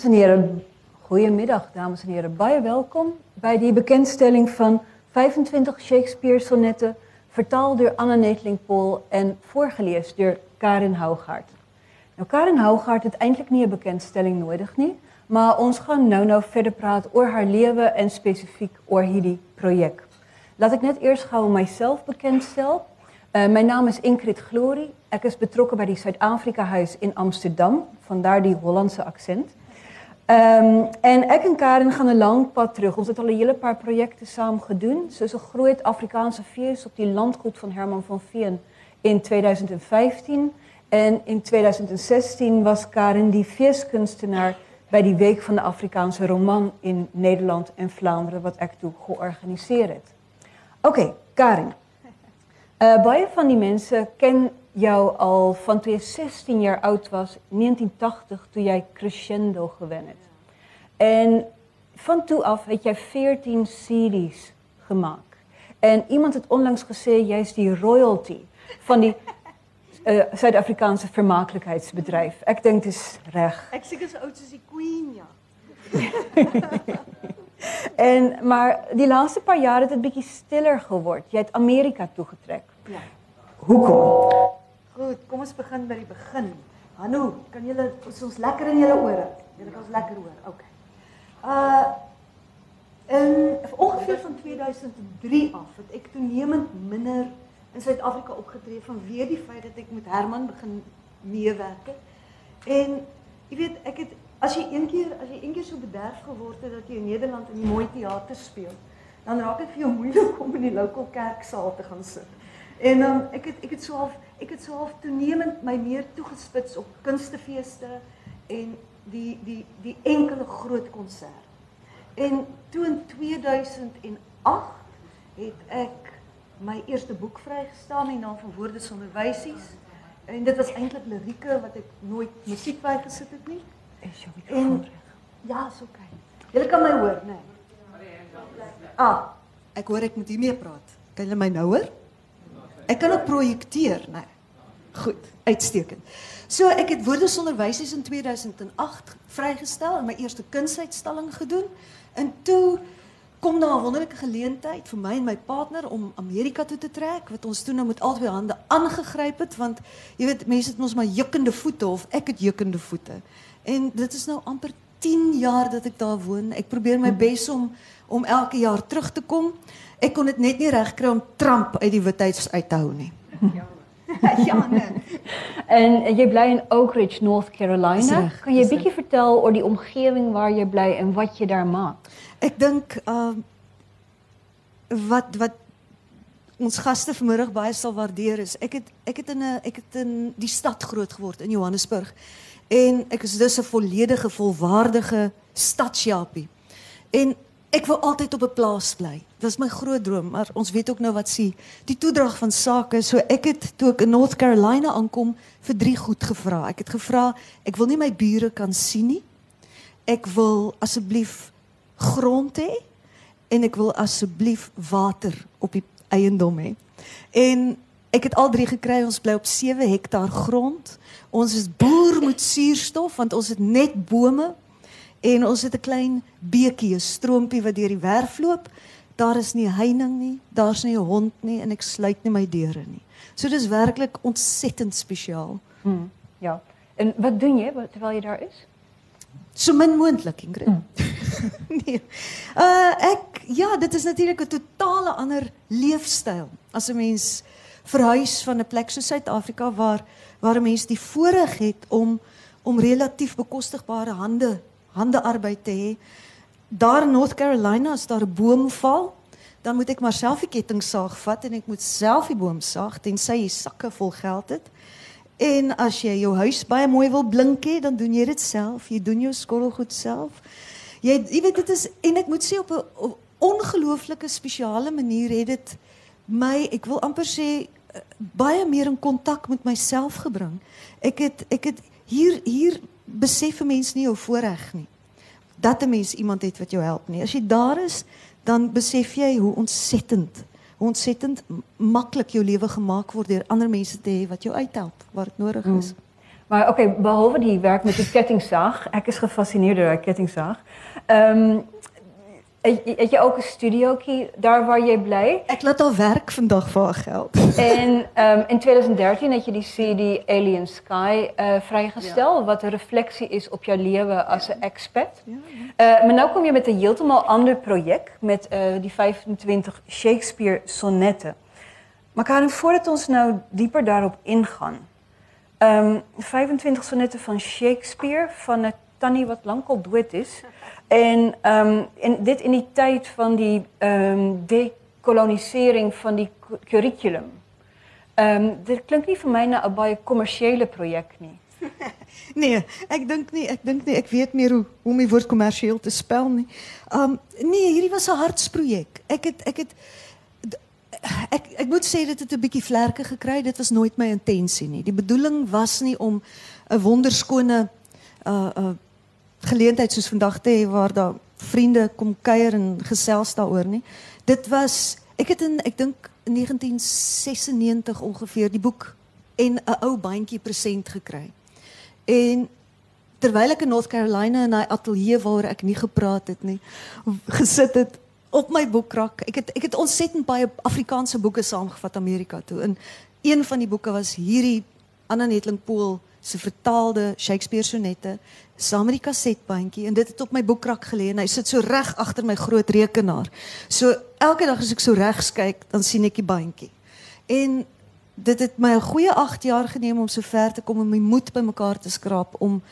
Dames en heren, goedemiddag dames en heren. Baie welkom bij die bekendstelling van 25 Shakespeare-sonnetten, vertaald door Anna Neteling-Pol en voorgelezen door Karin Hougaard. Nou, Karin Hougaard het eindelijk niet een bekendstelling nodig niet, maar ons gaan nou nou verder praten over haar leven en specifiek over hierdie project. Laat ik net eerst gauw mijzelf bekendstellen. Uh, mijn naam is Ingrid Glory. Ik is betrokken bij die Zuid-Afrika-huis in Amsterdam. Vandaar die Hollandse accent. Um, en ik en Karin gaan een lang pad terug. Ons hebben al een hele paar projecten samen is een groeit Afrikaanse feest op die landgoed van Herman van Veen in 2015. En in 2016 was Karin die feestkunstenaar bij die Week van de Afrikaanse Roman in Nederland en Vlaanderen, wat ik toen georganiseerd. Oké, Karin. Uh, baie van die mensen ken jou al van toen je 16 jaar oud was, 1980, toen jij Crescendo gewend hebt. En van toen af heb jij 14 series gemaakt. En iemand het onlangs gezegd, jij is die royalty van die uh, Zuid-Afrikaanse vermakelijkheidsbedrijf. Ik denk het is recht. Ik zeg zo oud als die queen, ja. en, maar die laatste paar jaar is het een beetje stiller geworden. Jij hebt Amerika toegetrokken. Ja. Hoekom? Goed, kom eens beginnen bij het begin. Hanu, kan jullie soms lekker in jullie oren? Jullie kan lekker horen. Oké. Okay. Uh, in ongeveer van 2003 af het ik toenemend minder in Suid-Afrika opgetree vanweer die feit dat ek met Herman begin meewerk. En jy weet, ek het as keer as jy een keer so bederf geword dat jy in Nederland in die mooi teater speel, dan raak dit vir jou om in die local kerksaal te gaan sit. En um, ek het ek het so half ek het so half toenemend my meer toegespits op kunstefeeste en die die die enkele groot konsert. En toe in 2008 het ek my eerste boek vrygestel met die naam van Woorde sonder wysies. En dit was eintlik lirieke wat ek nooit musiek bygesit het nie. Is jou mikrofoon reg? Ja, so oké. Okay. Julle kan my hoor, né? Nee. Ah, ek hoor ek moet hiermee praat. Kan julle my nou hoor? Ek kan ook projekteer, né? Nee. Goed, uitstekend. So ek het wysies in 2008 vrygestel en my eerste kunsuitstalling gedoen. En toe kom daar 'n wonderlike geleentheid vir my en my partner om Amerika toe te trek wat ons toe nou met albei hande aangegryp het want jy weet mense het maar jukkende voete of ek het jukkende voete. En dit is nou amper 10 jaar dat ek daar woon. Ek probeer my bes om om elke jaar terug te kom. Ek kon dit net nie regkry om Trump uit die withuis uit te hou nie. Ja. ja, nee. En jy bly in Oak Ridge, North Carolina. Kan jy bietjie vertel oor die omgewing waar jy bly en wat jy daar maak? Ek dink uh wat wat ons gaste vanmiddag baie sal waardeer is. Ek het ek het in 'n ek het in die stad groot geword in Johannesburg. En ek is dus 'n volledige volwaardige stadsjapie. En ek wil altyd op 'n plaas bly. Dit was my groot droom, maar ons weet ook nou wat sê. Die toedrag van sake, so ek het toe ek in North Carolina aankom vir drie goed gevra. Ek het gevra, ek wil nie my bure kan sien nie. Ek wil asseblief grond hê en ek wil asseblief water op die eiendom hê. En ek het al drie gekry. Ons bly op 7 hektaar grond. Ons is boer met suurstof want ons het net bome en ons het 'n klein beekie, 'n stroompie wat deur die werf loop. Daar is nie heining nie, daar's nie 'n hond nie en ek sluit nie my deure nie. So dis werklik ontsettend spesiaal. Hmm, ja. En wat doen jy terwyl jy daar is? So min moontlik, Ingrid. Mm. nee. Uh ek ja, dit is natuurlik 'n totale ander leefstyl as 'n mens verhuis van 'n plek so Suid-Afrika waar waar 'n mens die voorreg het om om relatief bekostigbare hande handearbeid te hê. Daar in North Carolina as daar 'n boom val, dan moet ek maar self die kettingsaag vat en ek moet self die boom saag tensy jy sakke vol geld het. En as jy jou huis baie mooi wil blink hê, dan doen jy dit self. Jy doen jou skottelgoed self. Jy jy weet dit is en ek moet sê op 'n ongelooflike spesiale manier het dit my, ek wil amper sê baie meer in kontak met myself gebring. Ek het ek het hier hier besef 'n mens nie jou voorreg nie. Dat 'n mens iemand het wat jou help nie. As jy daar is, dan besef jy hoe ontsettend ontsettend maklik jou lewe gemaak word deur ander mense te wat jou uithelp waar dit nodig is. Hmm. Maar oké, behalve die werk met die kettingzaag, ik is gefascineerd door die kettingzaag. Um, het, je ook een studio daar waar je blij? Ik laat al werk vandaag voor geld. En um, in 2013 had je die CD Alien Sky uh, vrijgesteld, wat een reflectie is op jouw leven als een expat. Ja, uh, maar nu kom je met een helemaal ander project, met uh, die 25 Shakespeare sonnetten. Maar Karin, voordat we ons nou dieper daarop ingaan, um, 25 sonnetten van Shakespeare, van het tannie wat lang al dood is. En in, dit in die tijd van die um, decolonisering van die curriculum. Um, dit klinkt niet voor mij naar een baie commerciële project nee, ik denk niet. Ik denk niet. Ik weet meer hoe hoe my woord commercieel te. Um nee, hierdie was 'n hartsprojek. Ek het ek het ek moet sê dit het 'n bietjie vlerke gekry. Dit was nooit my intensie nie. Die bedoeling was nie om 'n wonderskone uh uh geleentheid soos vandag te hê waar daar vriende kom kuier en gesels daaroor nie. Dit was ek het in ek dink 1996 ongeveer die boek en 'n ou bandjie present gekry. En terwyl ek in North Carolina in 'n ateljee waar ek nie gepraat het nie, gesit het op my boekrak. Ek het ek het ontsettend baie Afrikaanse boeke saamgevat Amerika toe. En een van die boeke was hierdie Anna Netling Pool se vertaalde Shakespeare sonette saam met die kasetbandjie en dit het op my boekrak gelê en hy sit so reg agter my groot rekenaar. So elke dag as ek so regs kyk, dan sien ek die bandjie. En dit het my 'n goeie 8 jaar geneem om so ver te kom om my moed bymekaar te skraap om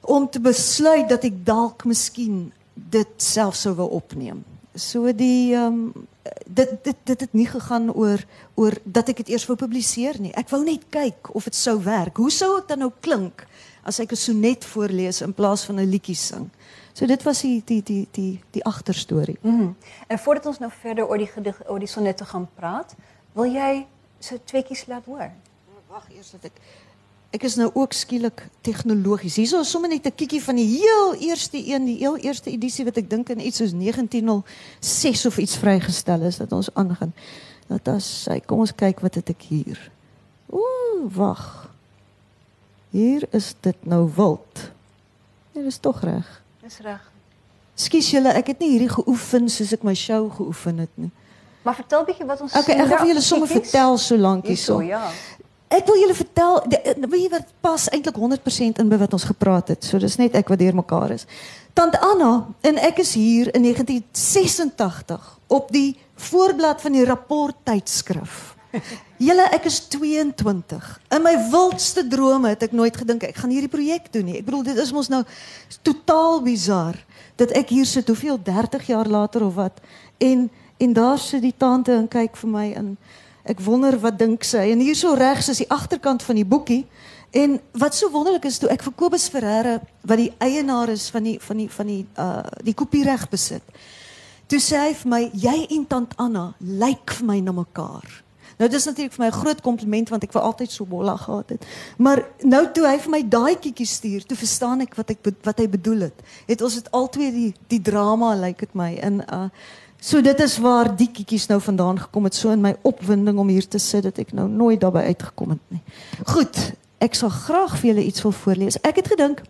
om te besluit dat ek dalk miskien dit self sou wil opneem. So die ehm um, dit dit dit het nie gegaan oor oor dat ek dit eers wou publiseer nie. Ek wou net kyk of dit sou werk. Hoe sou dit dan nou klink as ek 'n sonnet voorlees in plaas van 'n liedjie sing? So dit was die die die die die agterstorie. Mm -hmm. En voordat ons nou verder oor die gedig oor die sonnette gaan praat, wil jy so tweeetjies laat hoor? Wag eers dat ek ek is nou ook skielik tegnologies. Hierso is sommer net 'n kiekie van die heel eerste een, die heel eerste edisie wat ek dink in iets soos 1906 of iets vrygestel is dat ons aangaan. Dat as hy kom ons kyk wat het ek hier. Ooh, wag. Hier is dit nou wild. Dit is tog reg. Dis reg. Skus julle, ek het nie hierdie geoefen soos ek my show geoefen het nie. Maar vertel bietjie wat ons Okay, ek gaan vir julle sommer vertel so lank hierso. Ja. Ek wil julle vertel, eh, weet jy wat pas eintlik 100% in by wat ons gepraat het. So dis net ek wat deur mekaar is. Tant Anna en ek is hier in 1986 op die voorblad van die rapport tydskrif. Julle, ek is 22. In my wildste drome het ek nooit gedink ek gaan hierdie projek doen nie. Ek bedoel dit is mos nou totaal bizar dat ek hier sit hoeveel 30 jaar later of wat en en daar sit die tante en kyk vir my in Ek wonder wat dink sy. En hier so regs is die agterkant van die boekie. En wat so wonderlik is toe ek vir Kobus Ferreira wat die eienaar is van die van die van die uh die kopiereg besit. Toe sê hy vir my jy en tant Anna lyk vir my na mekaar. Nou dis natuurlik vir my 'n groot kompliment want ek wou altyd so bolla gehad het. Maar nou toe hy vir my daai kietjie stuur, toe verstaan ek wat ek wat hy bedoel het. Het ons dit albei die die drama lyk dit my in uh So dit is waar die kietjies nou vandaan gekom het so in my opwinding om hier te sit dat ek nou nooit daarby uitgekom het nie. Goed, ek sal graag vir julle iets wil voorlees. Ek het gedink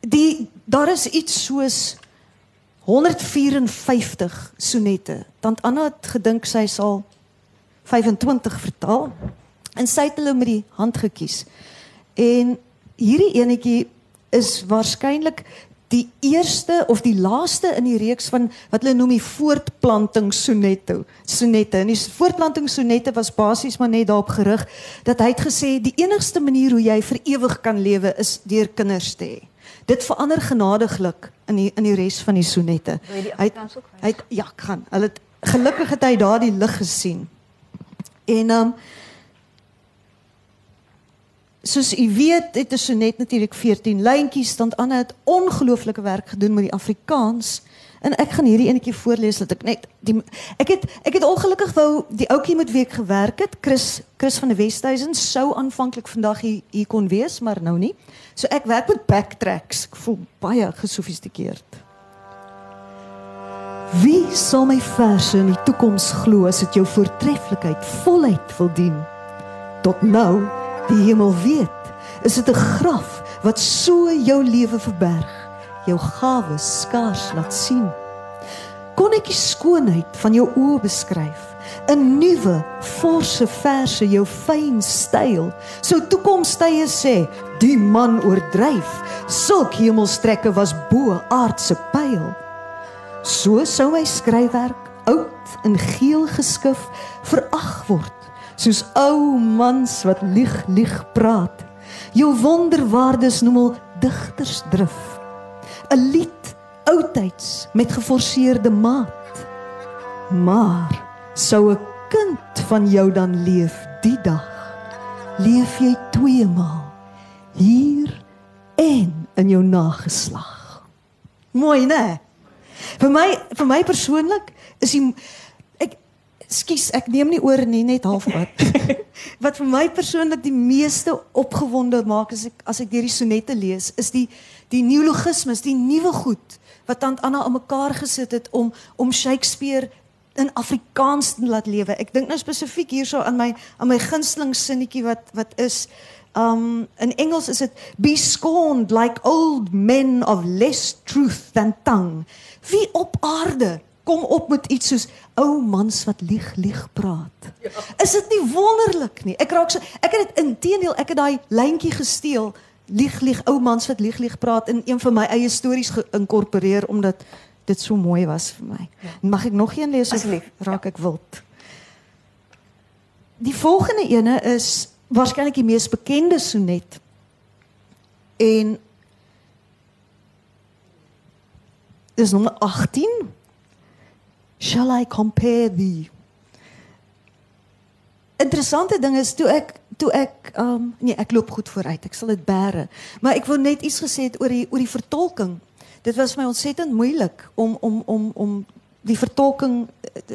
die daar is iets soos 154 sonette. Tant Anna het gedink sy sal 25 vertaal en sy het hulle met die hand gekies. En hierdie enetjie is waarskynlik die eerste of die laaste in die reeks van wat hulle noem die voortplanting sonette. En die voortplanting sonette was basies maar net daarop gerig dat hy het gesê die enigste manier hoe jy vir ewig kan lewe is deur kinders te hê. Dit verander genadiglik in die in die res van die sonette. Hy hy ja, kan. Hulle gelukkig het hy daardie lig gesien. En ehm um, soos u weet het 'n sonnet natuurlik 14 lyntjies staan aan het ongelooflike werk gedoen met die Afrikaans. En ek gaan hierdie enetjie voorlees dat ek net die ek het ek het ongelukkig wou die ouetjie met wie ek gewerk het. Chris Chris van die Westhuizen sou aanvanklik vandag hier, hier kon wees maar nou nie. So ek werk met backtracks. Ek voel baie gesofistikeerd. Wie sal my verse in die toekoms glo as dit jou voortreffelikheid voluit wil dien? Tot nou Die hemel weet, is dit 'n graf wat so jou lewe verberg, jou gawes skaars laat sien. Kon ek die skoonheid van jou oë beskryf? 'n nuwe forse verse jou fyn styl. So toekomstye sê, die man oordryf. Sulk hemelstrekke was bo aardse pyl. So sou my skryfwerk oud in geel geskif verag word, soos ou mans wat lieg lieg praat. Jou wonderwaardes noem al digtersdrif. 'n Lied oudtyds met geforseerde maat. Maar sou 'n kind van jou dan leef die dag? Leef jy twee maal hier en in jou nageslag? Mooi, né? Vir my vir my persoonlik is die skus ek neem nie oor nie net halfpad. Wat vir my persoonlik die meeste opgewonde maak as ek as ek deur die sonette lees, is die die neologismes, die nuwe goed wat tant Anna aan mekaar gesit het om om Shakespeare in Afrikaans te laat lewe. Ek dink nou spesifiek hierso aan my aan my gunsteling sinnetjie wat wat is um in Engels is dit be scorned like old men of less truth than tongue. Wie op aarde kom op met iets soos ou mans wat lieg lieg praat. Ja. Is dit nie wonderlik nie? Ek raak so ek het dit intedeel ek het daai lyntjie gesteel lieg lieg ou mans wat lieg lieg praat in een van my eie stories geïnkorporeer omdat dit so mooi was vir my. Ja. Mag ek nog een lees asseblief? Raak ek wild. Die volgende ene is waarskynlik die mees bekende sonnet. En dis nommer 18 Shall I compare thee? Interessante ding is toe ek toe ek ehm um, nee, ek loop goed vooruit. Ek sal dit bære. Maar ek wil net iets gesê het oor die oor die vertolking. Dit was my ontsettend moeilik om om om om die vertolking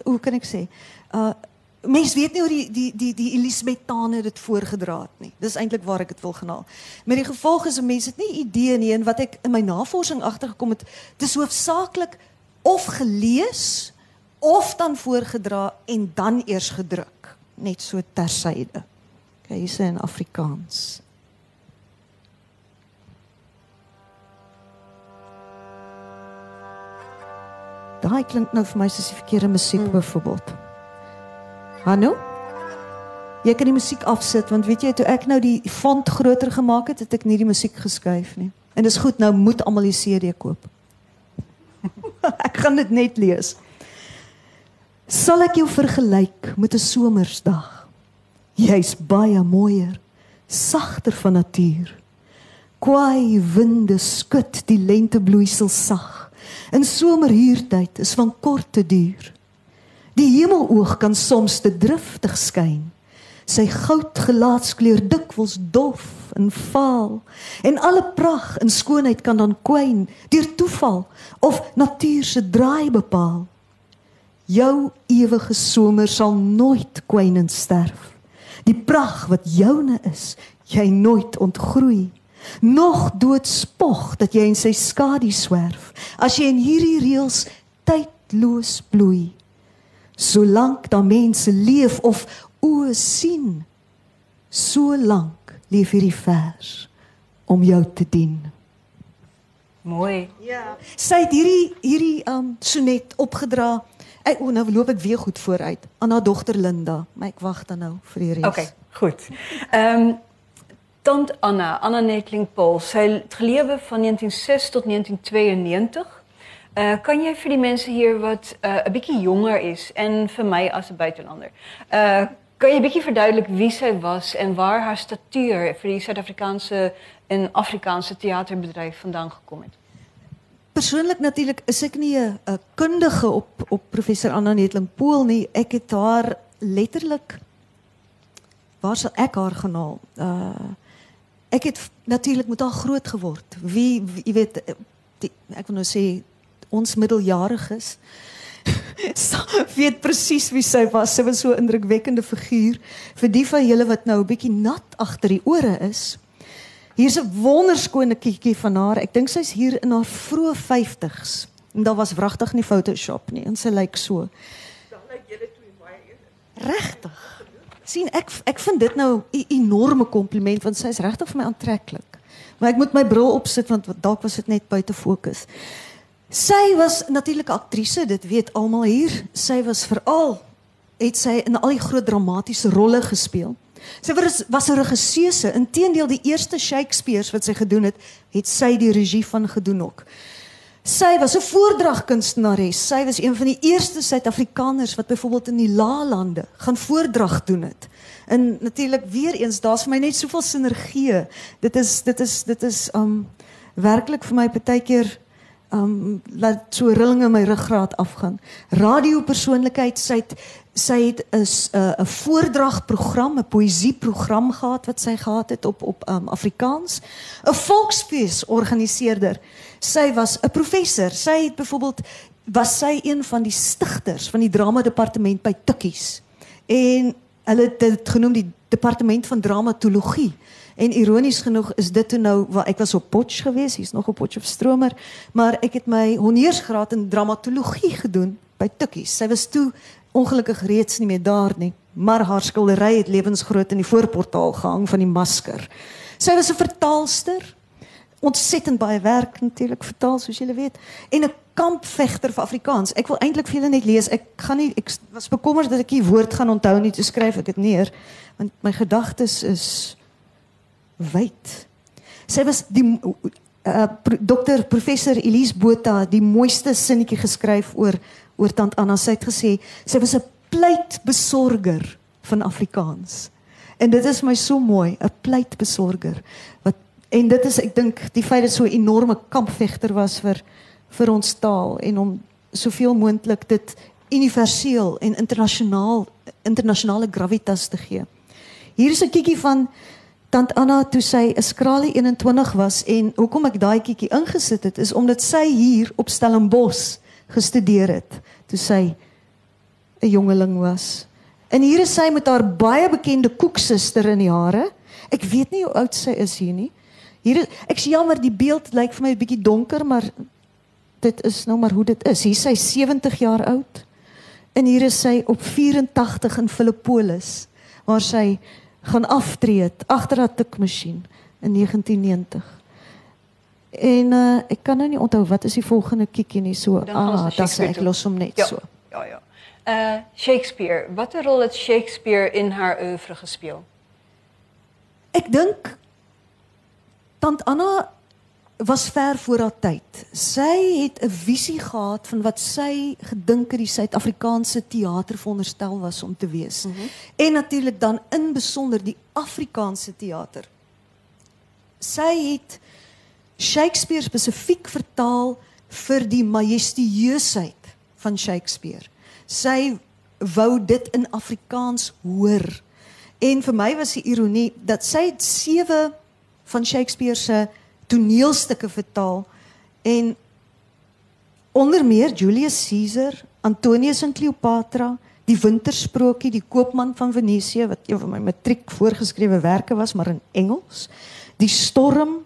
hoe kan ek sê? Uh mens weet nie hoe die die die die Elisabethane dit voorgedra het nie. Dis eintlik waar ek dit wil genaal. Met die gevolg is mense het nie idee nie en wat ek in my navorsing agtergekom het, dis hoofsaaklik of gelees of dan voorgedra en dan eers gedruk, net so tersyde. Okay, hier's in Afrikaans. Daai klink nou vir my soos die verkeerde musiek hmm. byvoorbeeld. Hallo? Jy kan die musiek afsit want weet jy toe ek nou die font groter gemaak het, het ek nie die musiek geskuif nie. En dis goed, nou moet almal die CD koop. ek gaan dit net lees sal ek jou vergelyk met 'n somersdag. Jy's baie mooier, sagter van natuur. Kwaai winde skud die lentebloeisel sag. In somerhuurtyd is van korte duur. Die hemeloog kan soms te driftig skyn. Sy goudgelaatskleur dikwels dof en vaal en alle pragt en skoonheid kan dan kwyn deur toeval of natuur se draai bepaal. Jou ewige somer sal nooit kwynend sterf. Die pragt wat joune is, jy nooit ontgroei. Nog doodspog dat jy in sy skadu swerf, as jy in hierdie reëls tydloos bloei. Solank daar mense leef of o sien, so lank leef hierdie vers om jou te dien. Mooi. Ja. Sy het hierdie hierdie um sonnet opgedra Ek o, nou loop ek weer goed vooruit. Anna dogter Linda, maar ek wag dan nou vir die res. Okay, goed. Ehm Tant Anna, Anna Netling Paul, sy het gelewe van 1906 tot 1992. Uh eh, kan jy vir die mense hier wat uh 'n bietjie jonger is en vir my as 'n buitelander. Uh kan jy 'n bietjie verduidelik wie sy was en waar haar statuur vir die Suid-Afrikaanse en Afrikaanse teaterbedryf vandaan gekom het? Persoonlik natuurlik is ek nie 'n kundige op op professor Anna Netling Pool nie. Ek het haar letterlik waar sal ek haar genaal? Uh ek het natuurlik met haar groot geword. Wie jy weet die, ek wil nou sê ons middeljariges weet presies wie sy was. Sy was so 'n indrukwekkende figuur. Vir die van julle wat nou 'n bietjie nat agter die ore is, Hier's 'n wonderskone kietjie van haar. Ek dink sy's hier in haar vroeë 50's. En daar was wragtig nie Photoshop nie. En sy lyk so. Dan lyk julle twee baie eerlik. Regtig. sien ek ek vind dit nou 'n enorme kompliment want sy is regtig vir my aantreklik. Maar ek moet my bril opsit want dalk was dit net buite fokus. Sy was natuurlik 'n aktrise, dit weet almal hier. Sy was veral het sy in al die groot dramatiese rolle gespeel. Sy was was 'n regisseuse. Inteendeel die eerste Shakespeare's wat sy gedoen het, het sy die regie van gedoen ook. Sy was 'n voordragkunstenares. Sy was een van die eerste Suid-Afrikaners wat byvoorbeeld in die Laalande gaan voordrag doen het. En natuurlik weer eens, daar's vir my net soveel sinergie. Dit is dit is dit is um werklik vir my partykeer um laat so rillinge in my ruggraat afgaan. Radiopersoonlikheid, sy het sy het 'n 'n voordragprogram, 'n poësieprogram gehad wat sy gehad het op op um Afrikaans. 'n Volksfees organiseerder. Sy was 'n professor. Sy het byvoorbeeld was sy een van die stigters van die drama departement by Tukkies. En hulle het dit genoem die departement van dramatologie. En ironies genoeg is dit toe nou waar ek was op Potch geweest, hier's nog op Potchefstromer, maar ek het my honeursgraad in dramatologie gedoen by Tukkies. Sy was toe ongelukkig reeds nie meer daar nie, maar haar skildery het lewensgroot in die voorportaal gehang van die masker. Sy was 'n vertaalster, ontsettend baie werk natuurlik vertaal soos julle weet en 'n kampvegter vir Afrikaans. Ek wil eintlik vir julle net lees. Ek gaan nie ek was bekommerd dat ek die woord gaan onthou nie te skryf ek dit neer want my gedagtes is wyd. Sy was die uh, dokter professor Elise Botha die mooiste sinnetjie geskryf oor oor tant Anna. Sy het gesê sy was 'n pleitbesorger van Afrikaans. En dit is my so mooi, 'n pleitbesorger wat en dit is ek dink die feit dat so 'n enorme kampvegter was vir vir ons taal en om soveel moontlik dit universeel en internasionaal internasionale gravitas te gee. Hier is 'n kiekie van tant Anna toe sy 'n skrale 21 was en hoekom ek daai kiekie ingesit het is omdat sy hier op Stellenbosch gestudeer het toe sy 'n jongeling was. En hier is sy met haar baie bekende koeksuster in die hare. Ek weet nie hoe oud sy is hier nie. Hier is, ek sê jammer die beeld lyk vir my 'n bietjie donker, maar dit is nou maar hoe dit is. Hier sy 70 jaar oud. En hier is sy op 84 in Filippolis waar sy gaan aftree agter haar tikmasjien in 1990. En uh, ek kan nou nie onthou wat is die volgende kiekie nie so. Ah, sê ek los hom net ja. so. Ja, ja. Uh Shakespeare, watter rol het Shakespeare in haar oeuvre gespeel? Ek dink tant Anna was ver voor haar tyd. Sy het 'n visie gehad van wat sy gedink het die Suid-Afrikaanse teater veronderstel was om te wees. Mm -hmm. En natuurlik dan in besonder die Afrikaanse teater. Sy het Shakespeare spesifiek vertaal vir die majestueusheid van Shakespeare. Sy wou dit in Afrikaans hoor. En vir my was die ironie dat sy sewe van Shakespeare se toneelstukke vertaal en onder meer Julius Caesar, Antonius en Cleopatra, die Wintersprokie, die Koopman van Venesië wat een van my matriek voorgeskrewe werke was maar in Engels, die Storm.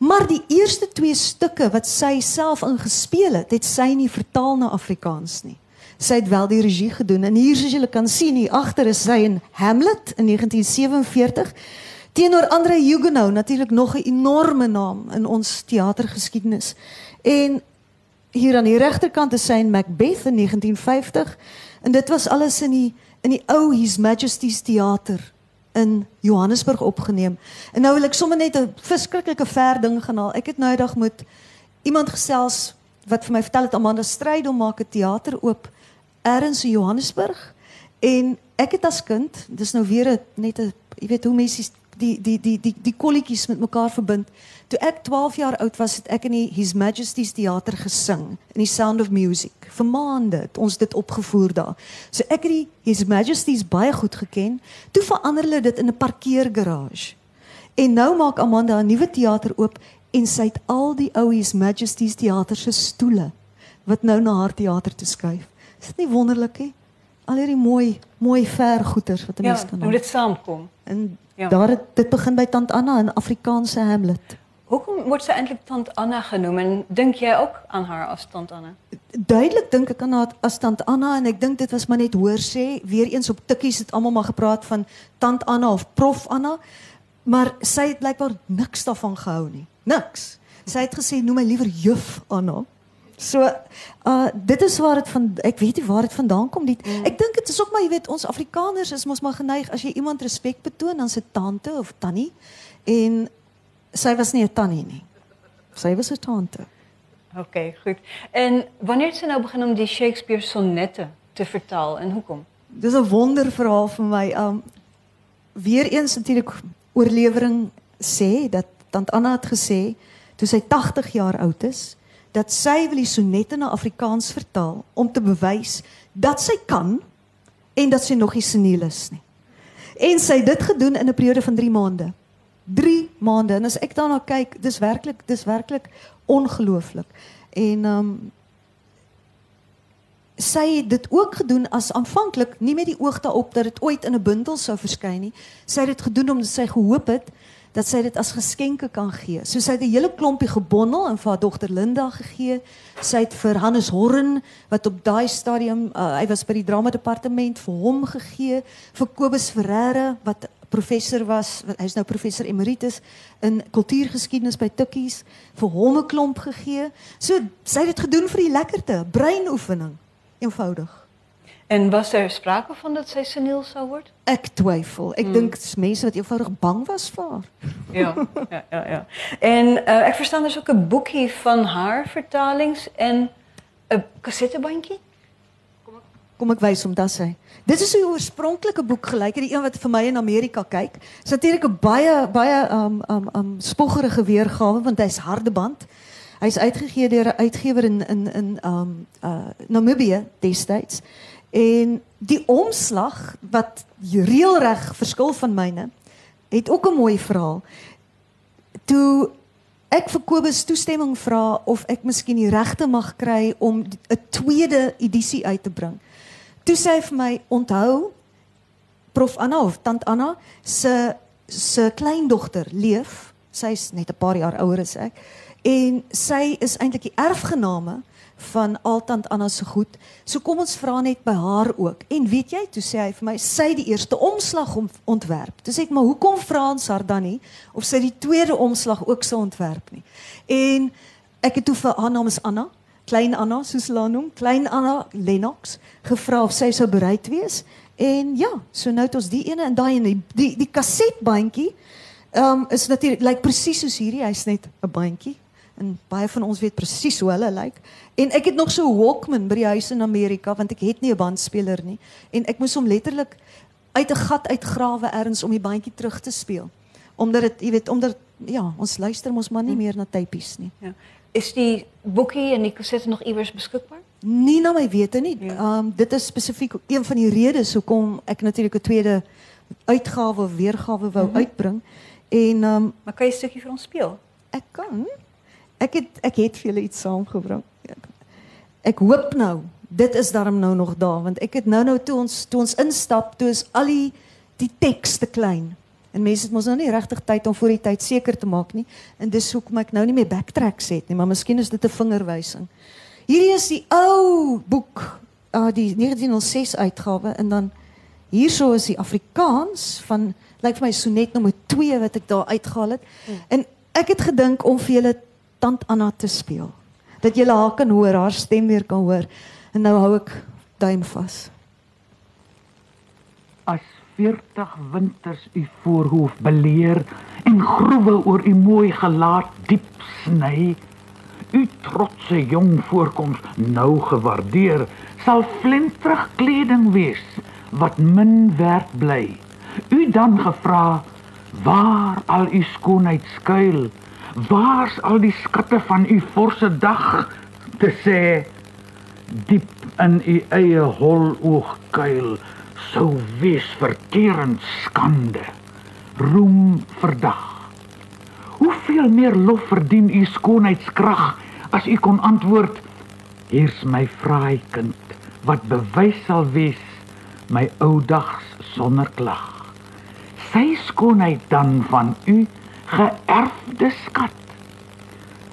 Maar die eerste twee stukke wat sy self ingespeel het, het sy nie vertaal na Afrikaans nie. Sy het wel die regie gedoen en hier soos julle kan sien hier agter is sy in Hamlet in 1947 teenoor Andre Huguenot natuurlik nog 'n enorme naam in ons teatergeskiedenis. En hier aan die regterkant is sy in Macbeth in 1950 en dit was alles in die in die ou His Majesty's Theater in Johannesburg opgeneem. En nou wil ek sommer net 'n verskriklike ver ding gaan haal. Ek het nou eendag met iemand gesels wat vir my vertel het Amanda Strydom maak 'n teater oop ergens in Johannesburg en ek het as kind, dis nou weer 'n net 'n jy weet hoe mense die die die die die kolletjies met mekaar verbind. Toe ek 12 jaar oud was, het ek in die His Majesty's Theater gesing in die Sound of Music. Vir maande het ons dit opgevoer daar. So ek het die His Majesty's baie goed geken. Toe verander hulle dit in 'n parkeergarage. En nou maak Amanda 'n nuwe teater oop en sy het al die ou His Majesty's Theater se stoele wat nou na haar teater toe skuif. Is dit nie wonderlik nie? Al hierdie mooi mooi ver goeters wat 'n Ja, mens kan hoe dit saamkom. En Ja. daar het dit begin by tant Anna in Afrikaanse Hamlet. Hoekom wordt ze eindelijk Tante Anna genoemd? En denk jij ook aan haar als Tante Anna? Duidelik dink ek aan haar as tant Anna en ek dink dit was maar net hoor sê, weer eens op tikkies het almal maar gepraat van tant Anna of prof Anna, maar sy het blykbaar niks daarvan gehou nie. Niks. Sy het gesê noem my liewer juf Anna. So uh dit is waar dit van ek weet nie waar dit vandaan kom nie. Mm. Ek dink dit is ook maar jy weet ons Afrikaners is mos maar geneig as jy iemand respek betoon dan se tante of tannie en sy was nie 'n tannie nie. Sy was 'n tante. Oké, goed. En wanneer is ze nou begonnen om die Shakespeare sonnetten te vertalen en hoe komt? Dis 'n wonderverhaal vir my. Um weer eens natuurlik oorlewering sê dat tant Anna het gesê toe sy 80 jaar oud is dat sy wil die sonnette na Afrikaans vertaal om te bewys dat sy kan en dat sy nog nie seniel is nie. En sy het dit gedoen in 'n periode van 3 maande. 3 maande en as ek daarna kyk, dis werklik dis werklik ongelooflik. En um sy het dit ook gedoen as aanvanklik nie met die oog daarop dat dit ooit in 'n bundel sou verskyn nie. Sy het dit gedoen omdat sy gehoop het dat sy dit as geskenke kan gee. So sy het 'n hele klompie gebondel en vir haar dogter Linda gegee. Sy het vir Hannes Horn wat op daai stadium uh, hy was by die drama departement vir hom gegee, vir Kobus Ferreira wat professor was, hy's nou professor emeritus in kultuurgeskiedenis by Tukkies, vir hom 'n klomp gegee. So sy het dit gedoen vir die lekkerte, breinoefening, eenvoudig. En was er sprake van dat zij seniel zou worden? Ek twyfel. Ek dink dis mense wat eenvoudig bang was haar. Ja, ja, ja. ja. En eh ik verstaan dus ook een boekje van haar vertalings en een cassettebandje. Kom ek wys hom dat sy. Dit is 'n oorspronklike boek gelyk, die een wat vir my in Amerika kyk. Dis natuurlik 'n baie baie um um um spoggerige weergawe want hy's harde band. Hy's uitgegee deur 'n uitgewer in in in um uh Namibië destyds. En die omslag wat reëlreg verskil van myne, het ook 'n mooi verhaal. Toe ek vir Kobus toestemming vra of ek miskien die regte mag kry om 'n tweede edisie uit te bring. Toe sê hy vir my, onthou Prof Anna of tant Anna se se kleindogter leef. Sy's net 'n paar jaar ouer as ek. En sy is eintlik die erfgename van al tant Anna se goed. So kom ons vra net by haar ook. En weet jy, toe sê hy vir my, sy die eerste omslag om, ontwerp. Toe sê ek, maar hoekom vra ons haar dan nie of sy die tweede omslag ook sou ontwerp nie? En ek het toe vir haar naam is Anna, klein Anna soos hulle haar noem, klein Anna Lennox, gevra of sy sou bereid wees. En ja, so nou het ons die ene en daai ene, die die, die kasetbandjie ehm um, is natuurlik lyk presies soos hierdie, hy's net 'n bandjie en baie van ons weet presies hoe hulle lyk. En ek het nog so 'n Walkman by die huis in Amerika want ek het nie 'n bandspeler nie en ek moes hom letterlik uit 'n gat uitgrawe ergens om die bandjie terug te speel. Omdat dit, jy weet, omdat ja, ons luister mos maar nie meer na tapies nie. Ja. Is die boekie en die cassette nog iewers beschikbaar? Nie na my wete nie. Ja. Ehm um, dit is spesifiek een van die redes hoekom ek natuurlik 'n tweede uitgawe of weergawe wou Mhm. uitbring. En ehm um, Maar kan je een stukje voor ons spelen? ek kan ek het ek het vir julle iets saamgebring. Ek hoop nou dit is daarom nou nog daar want ek het nou nou toe ons toe ons instap, toe is al die die teks te klein. En mense het mos nou nie regtig tyd om voor die tyd seker te maak nie. En dis hoekom ek nou nie meer backtracks het nie, maar miskien is dit 'n vingerwysing. Hierdie is die ou boek, uh die 1906 uitgawe en dan hierso is die Afrikaans van lyk vir my sonnet nommer 2 wat ek daar uitgehaal het. En ek het gedink om vir julle tant Anna te speel. Dat julle haar kan hoor, haar stem weer kan hoor. En nou hou ek duim vas. as 40 winters u voorhoof beleer en groewe oor u mooi gelaat diep sny u trotse jong voorkoms nou gewaardeer sal flentrig kleding wees wat min werd bly u dan gevra waar al u skoonheid skuil waar's al die skatte van u forse dag te sê diep in u eie hol oogkuil sou wees verterend skande. Roem verdag. Hoeveel meer lof verdien u skoonheidskrag as u kon antwoord hier's my fraai kind wat bewys sal wees my ou dags sonder klag. Sy skoonheid dan van u geërfde skat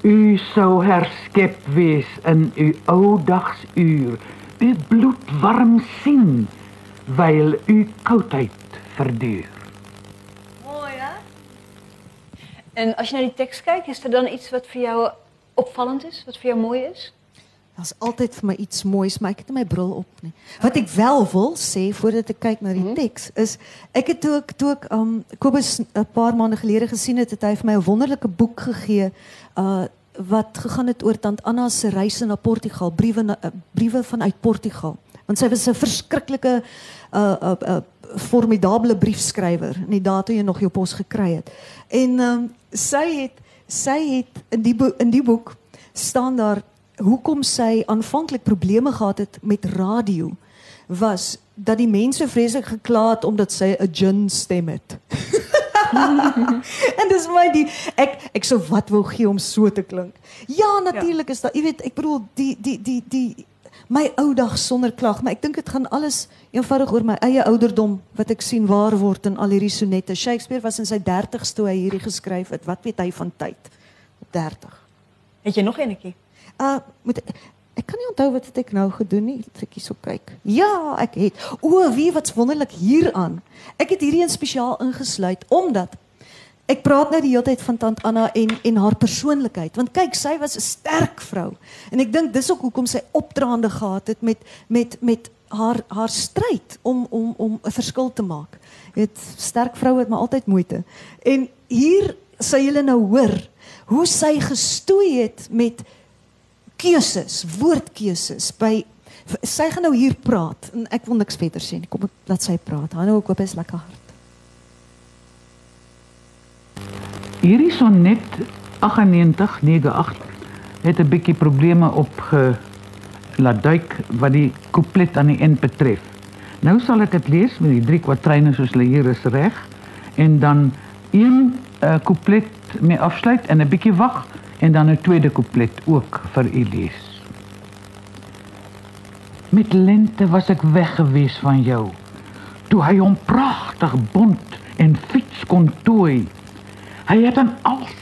U sou herskep wees in u ou dagsuur, u bloed warm sien, wyl u koudheid verduur. Mooi, hè? En als je naar die tekst kijkt, is er dan iets wat voor jou opvallend is, wat voor jou mooi is? Daar's altyd vir my iets moois, maar ek het nie my bril op nie. Wat ek wel wil sê voordat ek kyk na die teks is ek het toe ek toe ek um Kobus 'n paar maande gelede gesien het, het hy vir my 'n wonderlike boek gegee uh wat gegaan het oor tant Anna se reise na Portugal, briewe na, uh, briewe vanuit Portugal. Want sy was 'n verskriklike uh uh, uh formidable briefskrywer in die dae toe jy nog jou pos gekry het. En um sy het sy het in die boek, in die boek staan daar hoekom sy aanvanklik probleme gehad het met radio was dat die mense vreeslik gekla het omdat sy 'n gin stem het. en dis my die ek ek sou wat wou gee om so te klink. Ja, natuurlik is daar, jy weet, ek bedoel die die die die my ou dag sonder klag, maar ek dink dit gaan alles eenvoudig oor my eie ouderdom wat ek sien waar word in al hierdie sonette. Shakespeare was in sy 30's toe hy hierdie geskryf het. Wat weet hy van tyd? Op 30. Weet je nog eenetjie? Uh moet ek kan nie onthou wat ek nou gedoen nie. Ek so kyk. Ja, ek het. O, wie wat's wonderlik hieraan. Ek het hierdie een spesiaal ingesluit omdat ek praat nou die hele tyd van tant Anna en en haar persoonlikheid. Want kyk, sy was 'n sterk vrou. En ek dink dis ook hoekom sy opdraande gehad het met met met haar haar stryd om om om 'n verskil te maak. Jy weet, sterk vroue het maar altyd moeite. En hier sê julle nou hoor hoe sy gestoei het met keuses, woordkeuses by sy gaan nou hier praat en ek wil niks verder sê nie. Kom ek laat sy praat. Hanno ek hoop is lekker hard. Hierdie sonnet 9898 het 'n bietjie probleme opge laat duik wat die couplet aan die eind betref. Nou sal ek dit lees met die drie kwatryne soos hulle hier is reg en dan een uh, couplet mee afsluit en 'n bietjie wag en dan 'n tweede couplet ook vir u lees. Met lente was ek weg gewees van jou. Toe hy hom pragtig bont en fiets kon tooi. Hy het aan als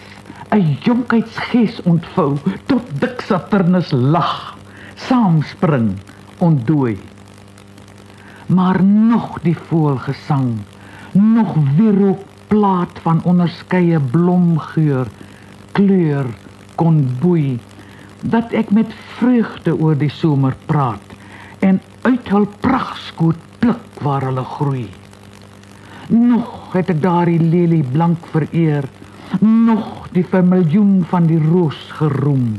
'n jonkheidsgees ontvou tot dik Saturnus lag, saamspring, ontdooi. Maar nog die voelgesang, nog weer plaat van onderskeie blomgeur, kleur kon boei dat ek met vreugde oor die somer praat en uit hul pragtskoot pluk waar hulle groei. Nog het ek daardie lelie blank vereer, nog die vermiljoen van die roos geroem.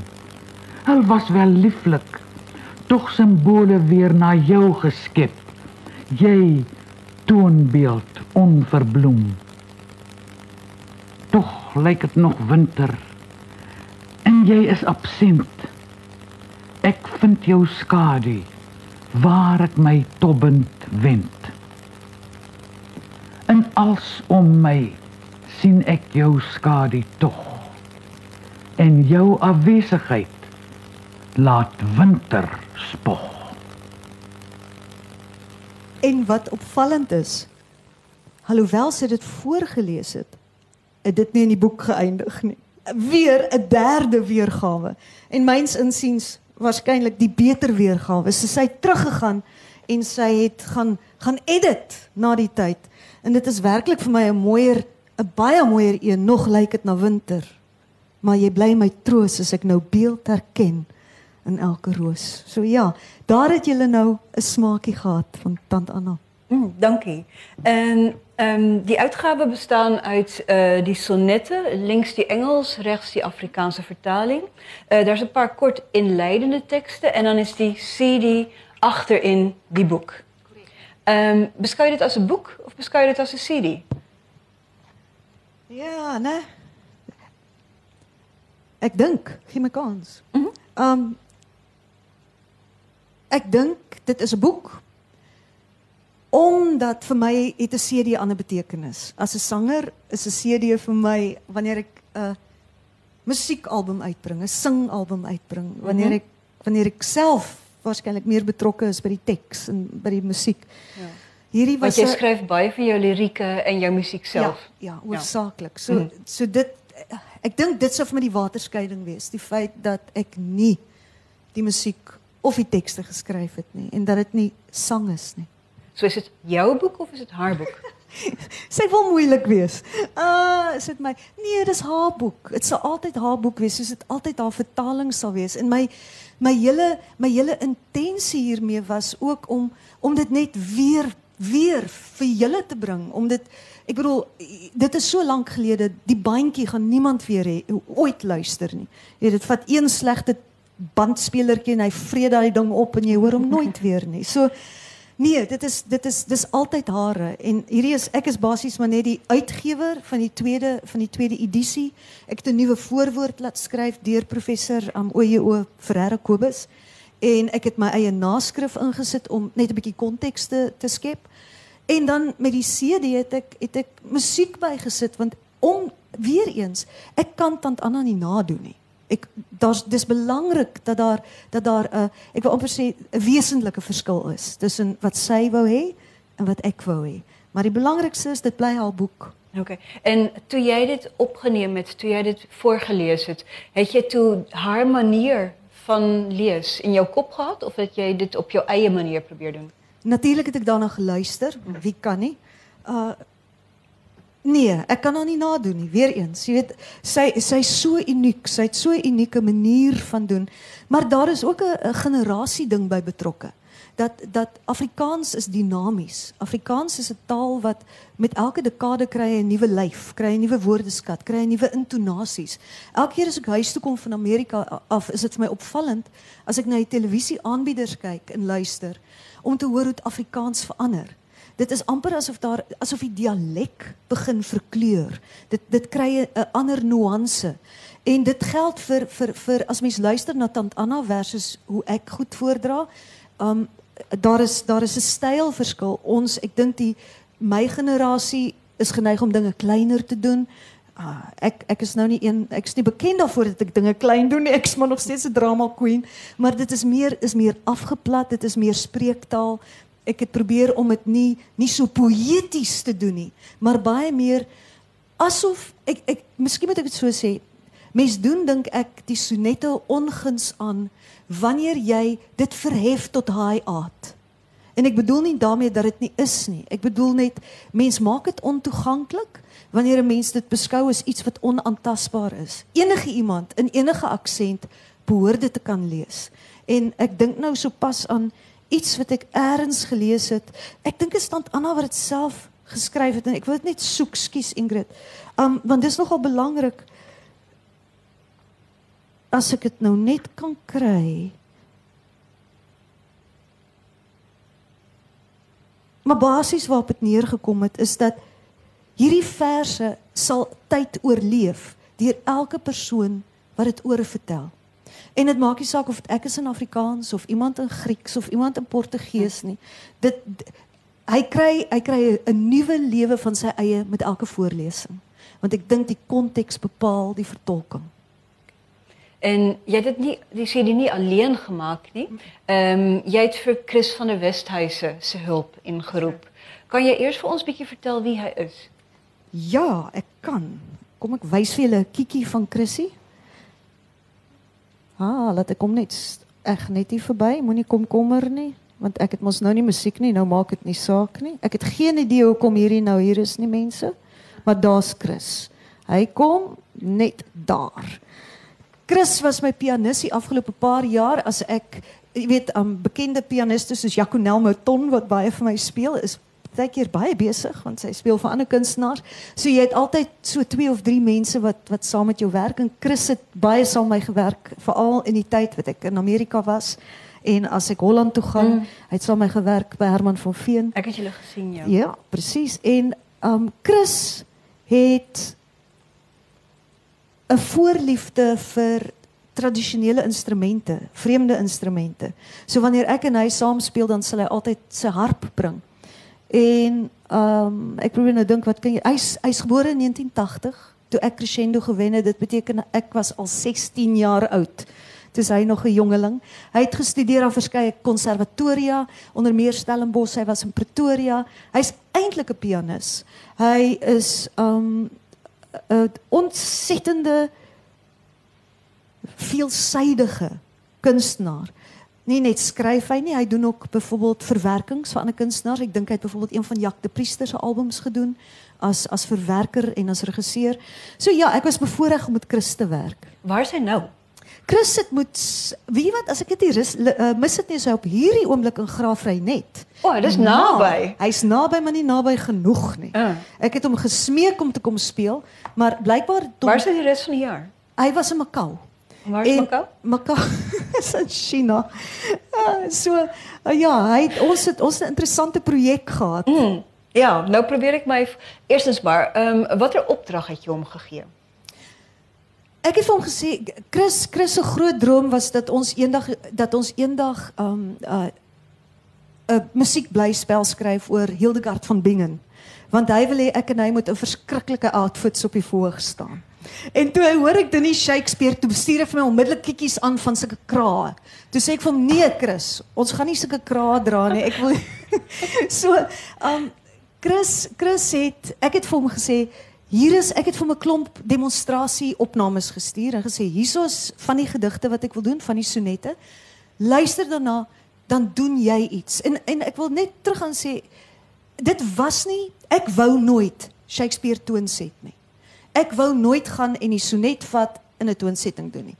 Hulle was wel lieflik, tog simbole weer na jou geskep. Jy toonbeeld onverbloem. Tog lyk dit nog winter. En jy is absent. Ek vind jou skadu waar ek my tobbend wend. En als om my sien ek jou skadu tog. En jou afwesigheid laat winter spog. En wat opvallend is, alhoewel sy dit voorgeles het, het dit nie in die boek geëindig nie. Weer 'n derde weergawe. En myns insiens waarskynlik die beter weergawe. So sy het teruggegaan en sy het gaan gaan edit na die tyd. En dit is werklik vir my 'n mooier 'n baie mooier een. Nog lyk dit na winter. Maar jy bly my troos as ek nou beeld herken in elke roos. So ja, daar het julle nou 'n smaakie gehad van tant Anna. Mm, dankie. En um, die uitgaven bestaan uit uh, die sonnetten, links die Engels, rechts die Afrikaanse vertaling. Uh, daar is een paar kort inleidende teksten en dan is die CD achterin die boek. Um, beschouw je dit als een boek of beschouw je dit als een CD? Ja, nee. Ek dink, gee my kans. Mhm. Um ek dink dit is 'n boek omdat vir my het 'n CD ander betekenis. As 'n sanger is 'n CD vir my wanneer ek 'n musiekalbum uitbring, 'n singalbum uitbring, wanneer Mhm. ek wanneer ek self waarskynlik meer betrokke is by die teks en by die musiek. Ja. Hierdie Want was jy 'n- schrijft baie van jou lirieke en jou muziek zelf. Ja, ja, oorsaaklik. So Mhm. so dit ek dink dit sou vir my die waterskeiding wees, die feit dat ek nie die musiek of die tekste geskryf het nie en dat dit nie sang is nie. So is dit jou boek of is dit haar boek? Sy wil moeilik wees. Uh, is dit my? Nee, dis haar boek. Dit sal altyd haar boek wees, soos dit altyd haar vertaling sal wees. En my my hele my hele intensie hiermee was ook om om dit net weer weer vir julle te bring, om dit ek bedoel dit is so lank gelede, die bandjie gaan niemand weer hê ooit luister nie. Jy dit vat een slegte bandspelertjie en hy vreet daai ding op en jy hoor hom nooit weer nie. So Nee, dit is dit is dis altyd hare en hierdie is ek is basies maar net die uitgewer van die tweede van die tweede edisie. Ek het 'n nuwe voorwoord laat skryf deur professor um, Oyo Ferreira Kobus en ek het my eie naskrif ingesit om net 'n bietjie konteks te, te skep. En dan met die CD het ek het ek musiek bygesit want om weer eens ek kan tant Anna nie nadoen nie ek daar's dis belangrik dat daar dat daar 'n uh, ek wil amper sê 'n wesentlike verskil is tussen wat sy wou hê en wat ek wou hê. Maar die belangrikste is dit bly haar boek. OK. En toe jy dit opgeneem het, toe jy dit voorgeles het, het jy toe haar manier van lees in jou kop gehad of het jy dit op jou eie manier probeer doen? Natuurlik het ek daarna geluister. Wie kan nie? Uh Nee, ek kan haar nie nadoen nie. Weereens, jy weet, sy sy so uniek, sy het so 'n unieke manier van doen. Maar daar is ook 'n generasie ding by betrokke. Dat dat Afrikaans is dinamies. Afrikaans is 'n taal wat met elke dekade kry 'n nuwe lyf, kry 'n nuwe woordeskat, kry 'n nuwe intonasies. Elke keer as ek huis toe kom van Amerika af, is dit vir my opvallend as ek na die televisieaanbieders kyk en luister om te hoor hoe Afrikaans verander dit is amper asof daar asof die dialek begin verkleur. Dit dit kry 'n ander nuance. En dit geld vir vir vir as mens luister na Tant Anna versus hoe ek goed voordra. Um daar is daar is 'n stylverskil. Ons ek dink die my generasie is geneig om dinge kleiner te doen. Uh, ek ek is nou nie een ek is nie bekend daarvoor dat ek dinge klein doen nie. Ek is maar nog steeds 'n drama queen, maar dit is meer is meer afgeplat, dit is meer spreektaal ek het probeer om dit nie nie so poëties te doen nie, maar baie meer asof ek ek miskien moet ek dit so sê. Mens doen dink ek die sonette onguns aan wanneer jy dit verhef tot high art. En ek bedoel nie daarmee dat dit nie is nie. Ek bedoel net mens maak dit ontoeganklik wanneer 'n mens dit beskou as iets wat onaantastbaar is. Enige iemand in enige aksent behoort dit te kan lees. En ek dink nou sopas aan iets wat ek eers gelees het. Ek dink dit staan Anna wat dit self geskryf het en ek wil dit net soek, skus Ingrid. Um want dis nogal belangrik as ek dit nou net kan kry. Maar basies waarop dit neergekom het is dat hierdie verse sal tyd oorleef deur elke persoon wat dit oor vertel. En dit maak nie saak of ek is in Afrikaans of iemand in Grieks of iemand in Portugees nie. Dit hy kry hy kry 'n nuwe lewe van sy eie met elke voorlesing. Want ek dink die konteks bepaal die vertolking. En jy het dit nie jy sê dit nie alleen gemaak nie. Ehm um, jy het vir Chris van der Westhuizen se hulp ingeroep. Kan jy eers vir ons bietjie vertel wie hy is? Ja, ek kan. Kom ek wys vir julle 'n kiekie van Chrissy. Ah, laat ek kom net eg net hier verby. Moenie kom kommer nie, want ek het mos nou nie musiek nie, nou maak dit nie saak nie. Ek het geen idee hoekom hierdie nou hier is nie, mense. Maar daar's Chris. Hy kom net daar. Chris was my pianis die afgelope paar jaar as ek jy weet, 'n um, bekende pianiste soos Jaconel Mouton wat baie vir my speel is baie keer baie besig want sy speel vir ander kunstenaars. So jy het altyd so twee of drie mense wat wat saam met jou werk en Chris het baie saam my gewerk veral in die tyd wat ek in Amerika was en as ek Holland toe gaan, mm. hy het saam my gewerk by Herman van Veen. Ek het julle gesien ja. Ja, presies. En um Chris het 'n voorliefde vir tradisionele instrumente, vreemde instrumente. So wanneer ek en hy saam speel dan sal hy altyd sy harp bring. En ehm um, ek probeer nou dink wat kan jy hy's hy's gebore in 1980 toe ek crescendo gewen het. Dit beteken ek was al 16 jaar oud. Dis hy nog 'n jongeling. Hy het gestudeer aan verskeie konservatoria, onder meer Stellenbosch, hy was in Pretoria. Hy's eintlik 'n pianis. Hy is ehm um, 'n ontsettende veelsidige kunstenaar. Nie net skryf hy nie, hy doen ook byvoorbeeld verwerkings vir ander kunstenaars. Ek dink hy het byvoorbeeld een van Jack de Priester se albums gedoen as as verwerker en as regisseur. So ja, ek was bevoorreg om met Chris te werk. Waar is hy nou? Chris sit moet jy wat as ek dit hier uh, mis dit nie sy op hierdie oomblik in Graafry net. O, oh, dis naby. Hy's naby maar nie naby genoeg nie. Uh. Ek het hom gesmeek om te kom speel, maar blykbaar Waar is hy die res van die jaar? hy was in Macau. En Waar is En- Macau? Macau is in China. Uh, so uh, ja, hy het, ons het ons 'n interessante projek gehad. Mm. Ja, nou probeer ek my eerstens maar, ehm um, watter opdrag het jy hom gegee? Ek het vir hom gesê Chris Chris se groot droom was dat ons eendag dat ons eendag um 'n uh, 'n musiekblyspel skryf oor Hildegard van Bingen. Want hy wil hê ek en hy moet in verskriklike outfits op die voorg staan. En toe hy hoor ek Dinnie Shakespeare toe stuur hy vir my onmiddellik kikkies aan van sulke krae. Toe sê ek vir hom nee Chris, ons gaan nie sulke krae dra nie. Ek wil So, um Chris Chris het ek het vir hom gesê hier is ek het vir hom 'n klomp demonstrasie opnames gestuur en gesê hiersoos van die gedigte wat ek wil doen van die sonette. Luister daarna dan doen jy iets. En en ek wil net terug gaan sê dit was nie ek wou nooit Shakespeare toonset nie. Ek wou nooit gaan en die sonnet vat in 'n toonsetting doen nie.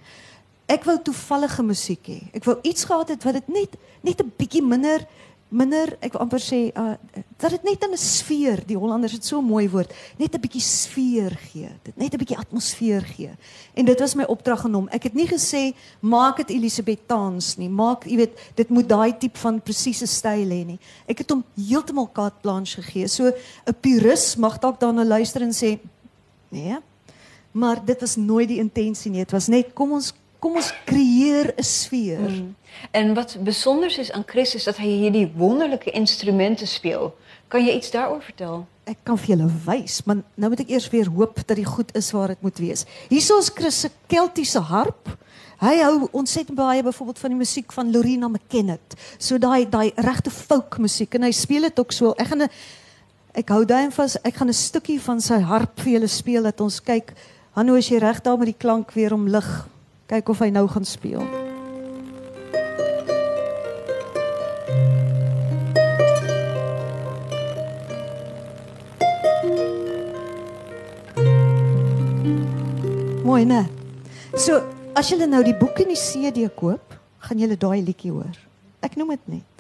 Ek wou toevallige musiek hê. Ek wou iets gehad het wat dit net net 'n bietjie minder minder ek wil amper sê uh dat dit net 'n sfeer, die Hollanders het so mooi woord, net 'n bietjie sfeer gee. Dit net 'n bietjie atmosfeer gee. En dit was my opdrag aan hom. Ek het nie gesê maak dit Elisabethans nie. Maak, jy weet, dit moet daai tipe van presiese styl hê nie. Ek het hom heeltemal carte blanche gegee. So 'n purist mag dalk daarna luister en sê nee. Maar dit was nooit die intensie nie. Dit was net kom ons kom ons creëer 'n sfeer. Mm. En wat besonders is aan Chris is dat hy hierdie wonderlike instrumente speel. Kan jy iets daaroor vertel? Ek kan vir julle wys, maar nou moet ek eers weer hoop dat dit goed is waar dit moet wees. Hierso is Chris se Keltiese harp. Hy hou ontsettend baie byvoorbeeld van die musiek van Lorena McKennitt. So daai daai regte folk musiek en hy speel dit ook so. Ek gaan 'n ek hou duim vas. Ek gaan 'n stukkie van sy harp vir julle speel dat ons kyk. Hanno, as jy reg daar met die klank weer om lig. Kyk of hy nou gaan speel. Mooi, né? So, as julle nou die boek en die CD koop, gaan julle daai liedjie hoor. Ek noem dit net.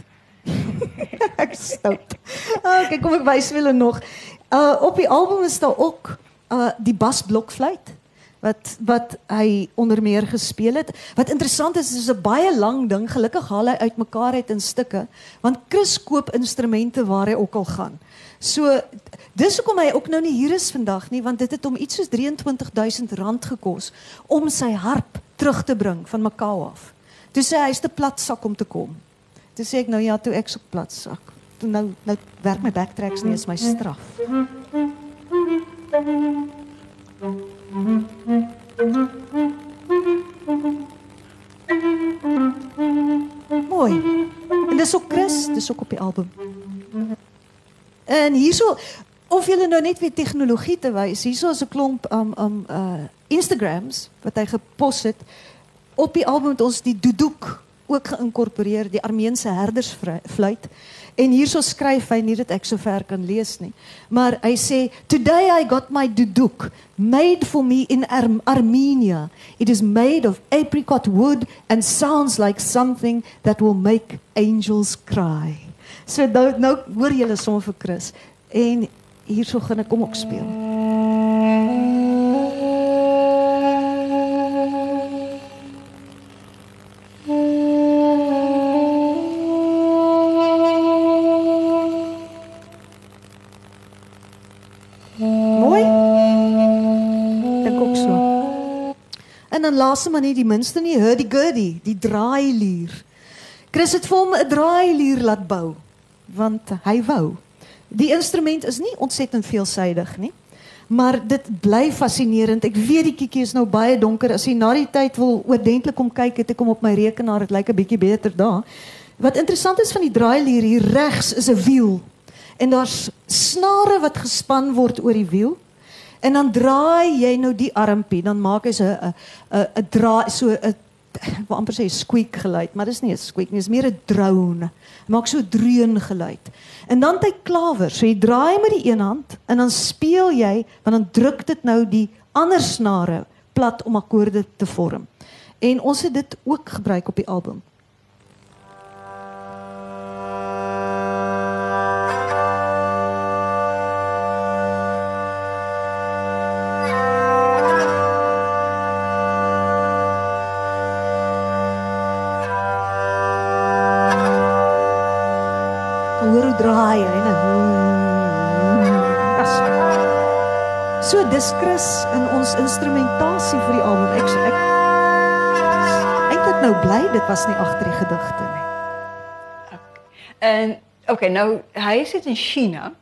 ek stout. Okay, kom ek wys vir julle nog. Uh op die album is daar ook uh die basblokfluit wat wat hy onder meer gespeel het. Wat interessant is, is 'n baie lang ding. Gelukkig haal hy uitmekaar uit in stukke, want Chris koop instrumente waar hy ook al gaan. So dis hoekom hy ook nou nie hier is vandag nie, want dit het hom iets soos 23000 rand gekos om sy harp terug te bring van Macau af. Toe sê hy hy's te plat sak om te kom. Toe sê ek nou ja, toe ek so plat sak. Toe nou nou werk my backtracks is my straf. Mooi. En dis ook Chris, dis ook op die album. En hierso of julle nou net weer tegnologie te wys, hierso is 'n klomp um um uh Instagrams wat hy gepos het op die album het ons die duduk ook geïnkorporeer, die Armeense herdersfluit. En hierso skryf hy nie dat ek so ver kan lees nie. Maar hy sê, "Today I got my duduk made for me in Ar Armenia. It is made of apricot wood and sounds like something that will make angels cry." So nou nou hoor julle sommer vir Chris. En hierso gaan ek hom ook speel. Laaste maar nie die minste nie, hurdy gurdy, die draailier. Chris het vir hom 'n draailier laat bou want hy wou. Die instrument is nie ontsettend veelsidig nie. Maar dit bly fascinerend. Ek weet die kiekie is nou baie donker. As jy na die tyd wil oordentlik kom kyk, het ek hom op my rekenaar. Dit lyk 'n bietjie beter daar. Wat interessant is van die draailier hier regs is 'n wiel. En daar's snare wat gespan word oor die wiel. En dan draai jy nou die armpie, dan maak so 'n 'n 'n draai so 'n ek wil amper sê squeak geluid, maar dis nie 'n squeak nie, dis meer 'n drone. Hy maak so dreun geluid. En dan hy klawer. So jy draai met die een hand en dan speel jy, want dan druk dit nou die ander snare plat om akkoorde te vorm. En ons het dit ook gebruik op die album. So dis Chris in ons instrumentasie vir die album. Ek ek nou bly dit was nie agter die gedigte nie. En oké, nou hij zit in China.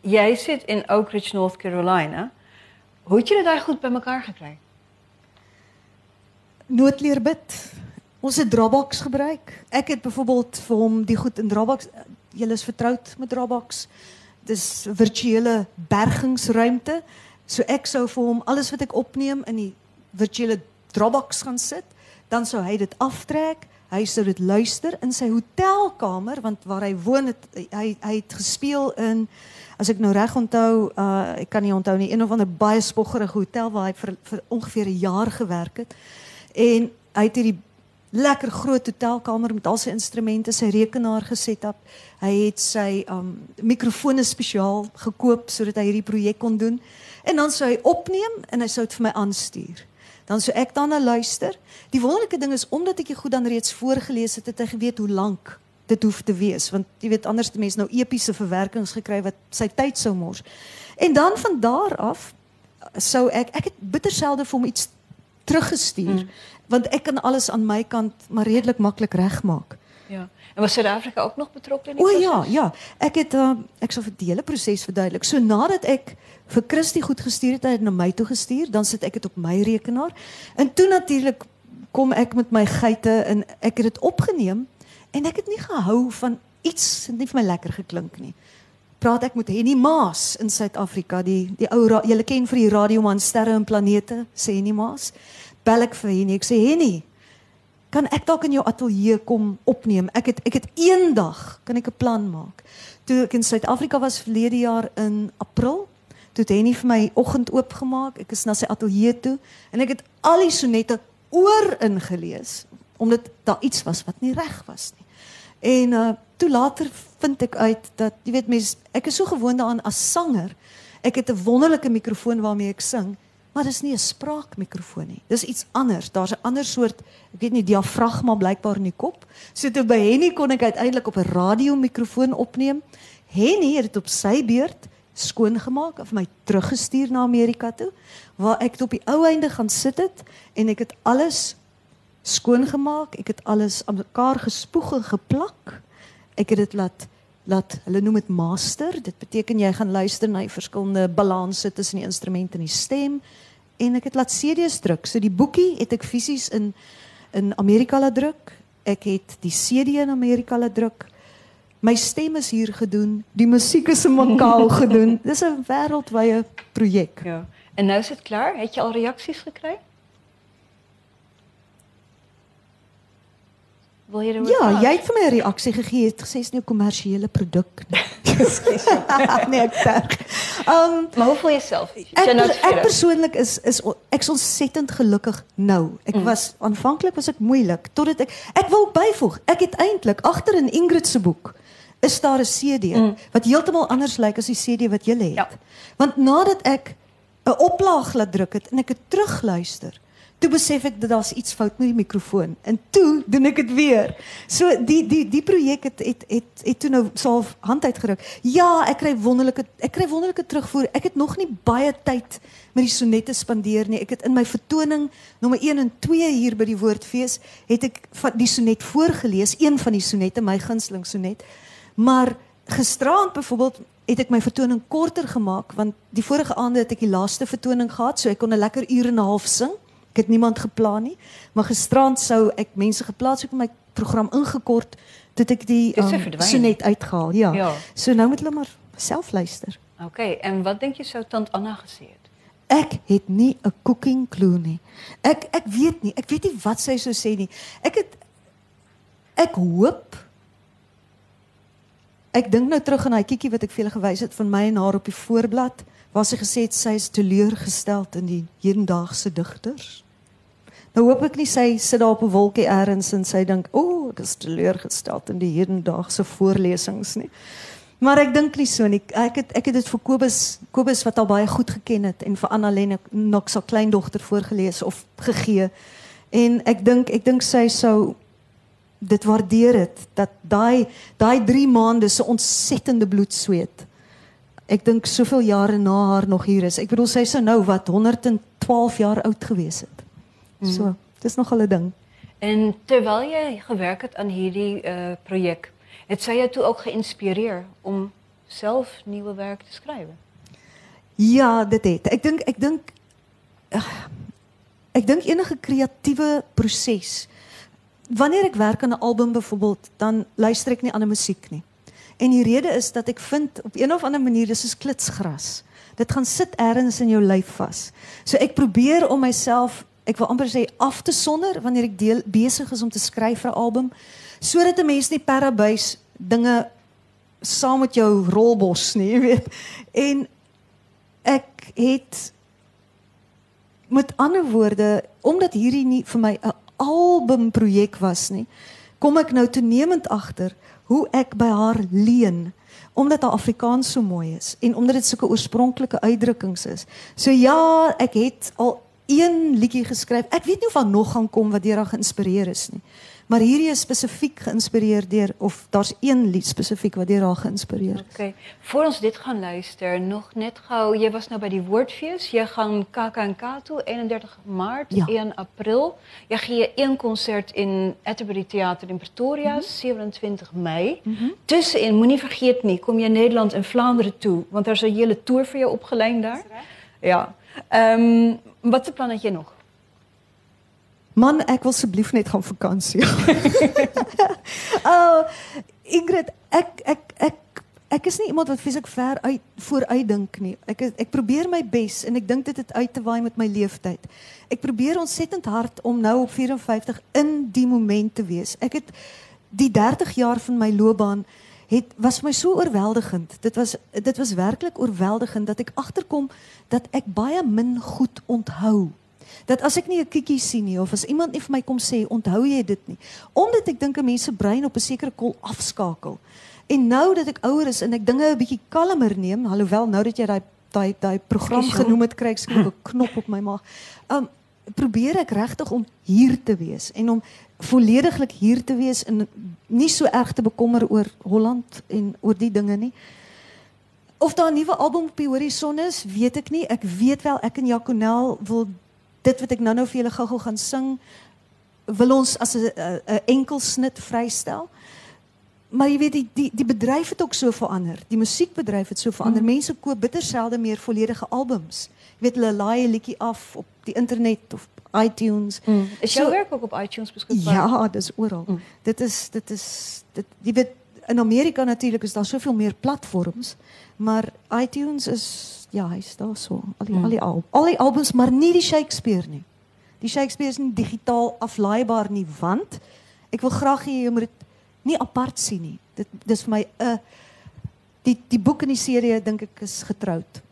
Jij zit in Oak Ridge, North Carolina. Hoe het daar goed bij elkaar gekregen? Noodleer bid. Ons het Dropbox gebruik. Ek het byvoorbeeld vir hom die goed in Dropbox. Julle is vertroud met Dropbox. Dis 'n virtuele bergingsruimte. So ek sou vir hom alles wat ek opneem in die virtuele Dropbox gaan sit, dan sou hy dit aftrek. Hy sou dit luister in sy hotelkamer want waar hy woon het hy hy het gespeel in as ek nou reg onthou, uh ek kan nie onthou nie, een of ander baie spoggerige hotel waar hy vir, vir ongeveer 'n jaar gewerk het. En hy het hierdie lekker groot hotelkamer met al sy instrumente, sy rekenaar geset op. Hy het sy um mikrofone spesiaal gekoop sodat hy hierdie projek kon doen. En dan sou hy opneem en hy sou dit vir my aanstuur. Dan sou ek daarna luister. Die wonderlike ding is omdat ek dit goed dan reeds voorgeles het, het hy geweet hoe lank dit hoef te wees want jy weet anders die mense nou epiese verwerkings gekry wat sy tyd sou mors. En dan van daar af sou ek ek het bitter selde vir hom iets teruggestuur mm. want ek kan alles aan my kant maar redelik maklik regmaak. Ja. En was Zuid-Afrika ook nog betrokken in die O ja, ja. Ek het uh, ek sal vir die hele proses verduidelik. So nadat ek vir Christy goed gestuur het, hy het na my toe gestuur, dan sit ek dit op my rekenaar. En toe natuurlik kom ek met my geite en ek het dit opgeneem en ek het nie gehou van iets het nie vir my lekker geklink nie. Praat ek met Henny Maas in Suid-Afrika, die die ou julle ken vir die radioman Sterre en Planete, sê Henny Maas. Bel ek vir Henny, ek sê Henny, kan ek dalk in jou ateljee kom opneem? Ek het ek het eendag kan ek 'n plan maak. Toe ek in Suid-Afrika was verlede jaar in April, toe het Henny vir my oggend oopgemaak. Ek is na sy ateljee toe en ek het al die sonette oor ingelees omdat daar iets was wat nie reg was nie. En uh toe later vind ek uit dat jy weet mense ek is so gewoond daaraan as sanger. Ek het 'n wonderlike mikrofoon waarmee ek sing, maar dis nie 'n spraakmikrofoon nie. Dis iets anders. Daar's 'n ander soort, ek weet nie, diafragma blykbaar in die kop. So toe by Henny kon ek uiteindelik op 'n radiomikrofoon opneem. Henny het dit op sy beurt skoongemaak en vir my teruggestuur na Amerika toe waar ek dit op die ou einde gaan sit het en ek het alles skoongemaak, ek het alles aan mekaar gespoeg en geplak. Ek het dit laat laat hulle noem dit master. Dit beteken jy gaan luister na die verskillende balanse tussen die instrument en die stem en ek het laat CD's druk. So die boekie het ek fisies in in Amerika laat druk. Ek het die CD in Amerika laat druk. My stem is hier gedoen, die musiek is in Macau gedoen. Dis 'n wêreldwye projek. Ja. En nu is het klaar? Heb je al reacties gekregen? Wil er Ja, jy het vir my 'n reaksie gegee. Jy het gesê is nie 'n kommersiële produk nie. nee, ek terg. Um Maar hoe voel je jezelf? Ek, nou ek persoonlik is is ek's ontsettend gelukkig nou. Ek Mm. was aanvanklik was ek moeilik totdat ek ek wil byvoeg. Ek het eintlik agter in Ingrid se boek is daar 'n CD wat heeltemal anders lyk as die CD wat jy het. Mm. Ja. Want nadat ek 'n oplaag laat druk het en ek het terugluister, toe besef ek dat daar's iets fout met die mikrofoon en toe doen ek dit weer. So die die die projek het het het het toe nou self hand uitgeruk. Ja, ek kry wonderlike ek kry wonderlike terugvoer. Ek het nog nie baie tyd met die sonette spandeer nie. Ek het in my vertoning nommer 1 en 2 hier by die Woordfees het ek van die sonnet voorgelees, een van die sonnette, my gunsteling sonnet. Maar gisteraand byvoorbeeld het ek my vertoning korter gemaak want die vorige aande het ek die laaste vertoning gehad, so ek kon 'n lekker uur en 'n half sing. Ek het niemand geplan nie, maar gisterand sou ek mense geplaas het op my program ingekort toe het ek die um, sonnet uitgehaal. Ja. Ja. So nou moet hulle maar self luister. Oké, en wat denk je zou Tant Anna gezien? Ek het nie 'n cooking clue nie. Ek ek weet nie, ek weet nie wat sy sou sê nie. Ek het ek hoop Ek dink nou terug aan daai kiekie wat ek vir julle gewys het van my en haar op die voorblad waar sy gesê het sy is teleurgesteld in die hedendaagse digters. Nou hoop ek nie sy sit daar op 'n wolkie eers en sy dink, "O, oh, ek is teleurgesteld in die hedendaagse voorlesings nie." Maar ek dink nie so nie. Ek het ek het dit vir Kobus Kobus wat al baie goed geken het en vir Annalene nog so kleindogter voorgeles of gegee. En ek dink ek dink sy sou dit waardeer het dat daai daai 3 maande se ontsettende bloedsweet. Ek dink soveel jare na haar nog hier is. Ek bedoel sy sou nou wat 112 jaar oud gewees het. So, dis nog 'n ding. En terwyl jy gewerk het aan hierdie uh projek, het sy jou toe ook geïnspireer om self nuwe werk te skryf? Ja, dit het. Ek dink ek dink ek dink enige kreatiewe proses. Wanneer ek werk aan 'n album byvoorbeeld, dan luister ek nie aan 'n musiek nie. En die rede is dat ek vind op een of ander manier dis soos klitsgras. Dit gaan sit ergens in jou lyf vas. So ek probeer om myself, ek wil amper sê af te sonder wanneer ek deel, besig is om te skryf vir 'n album, sodat 'n mens nie parabuis dinge saam met jou rolbos nie, weet. En ek het met ander woorde, omdat hierdie nie vir my 'n albumprojek was nie, kom ek nou toenemend agter hoe ek by haar leen omdat haar Afrikaans so mooi is en omdat dit sulke oorspronklike uitdrukkings is. So ja, ek het al een liedjie geskryf. Ek weet nie of daar nog gaan kom wat deur haar geïnspireer is nie. Maar hierdie is spesifiek geïnspireer deur of daar's een lied spesifiek wat deur haar geïnspireer is. Okay. Voor ons dit gaan luister, nog net gou, jy was nou by die Woordfees, jy gaan KAKNK toe 31 Maart, Ja. 1 April. Jy gee een konsert in Atterbury Theater in Pretoria, Mhm. 27 Mei. Tussenin, moenie vergeet nie, kom jy Nederland en Vlaanderen toe, want daar's 'n hele toer vir jou opgelyn daar. Ja. Ehm wat se plan het jy nog? Man, ek wil asseblief net gaan vakansie. oh, Ingrid, ek ek ek ek is nie iemand wat fisiek ver uit vooruitdink nie. Ek is- ek probeer my bes en ek dink dit het uit te waai met my leeftyd. Ek probeer ontsettend hard om nou op 54 in die moment te wees. Ek het die 30 jaar van my loopbaan het was vir my so oorweldigend. Dit was dit was werklik oorweldigend dat ek agterkom dat ek baie min goed onthou. Dat as ek nie 'n kiekie sien nie of as iemand nie vir my kom sê onthou jy dit nie? Omdat ek dink 'n mens se brein op 'n sekere kol afskakel. En nou dat ek ouer is en ek dinge 'n bietjie kalmer neem alhoewel nou dat jy daai daai daai program genoem het kry ek skielik 'n knop op my maag. Um probeer ek regtig om hier te wees en om vollediglik hier te wees en nie so erg te bekommer oor Holland en oor die dinge nie Of daar 'n nuwe album op die horison is, weet ek nie. Ek weet wel ek en Jaconel wil dit wat ek nou-nou vir julle gou-gou gaan sing wil ons as 'n enkel snit vrystel. Maar jy weet die die die bedryf het ook so verander. Die musiekbedryf het so verander. Mense koop bitter selde meer volledige albums. Jy weet hulle laai 'n liedjie af op die internet of iTunes. Is jou So- werk ook op iTunes beskikbaar? Ja, dis oral. Mm. Dit is dit is dit jy weet in Amerika natuurlik is daar soveel meer platforms, maar iTunes is ja, hy's daar so. Al die Mm. al die al, al die albums, maar nie die Shakespeare nie. Die Shakespeare is nie digitaal aflaaibaar nie, want ek wil graag hê jy moet dit nie apart sien nie. Dit dis vir my 'n uh, die die boek in die serie dink ek is getroud.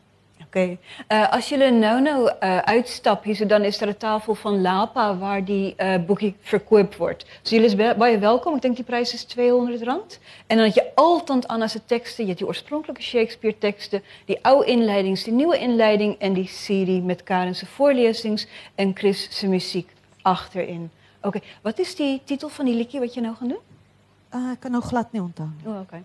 Oké. Eh, als jullie nou nou uh, uitstap hier, so dan is er een tafel van Lapa waar die uh, boekie verkoopt wordt. Dus jullie wel- baie welkom. Ik denk die prijs is 200 rand. En dan heb je altijd Anna's teksten. Je hebt die oorspronkelijke Shakespeare teksten, die oude inleidings, die nieuwe inleiding en die serie met Karen's voorlezings en Chris' zijn muziek achterin. Oké, wat is die titel van die liedje wat je nou gaat doen? Uh, ek kan nou glad nie onthou nie. Oh, oké.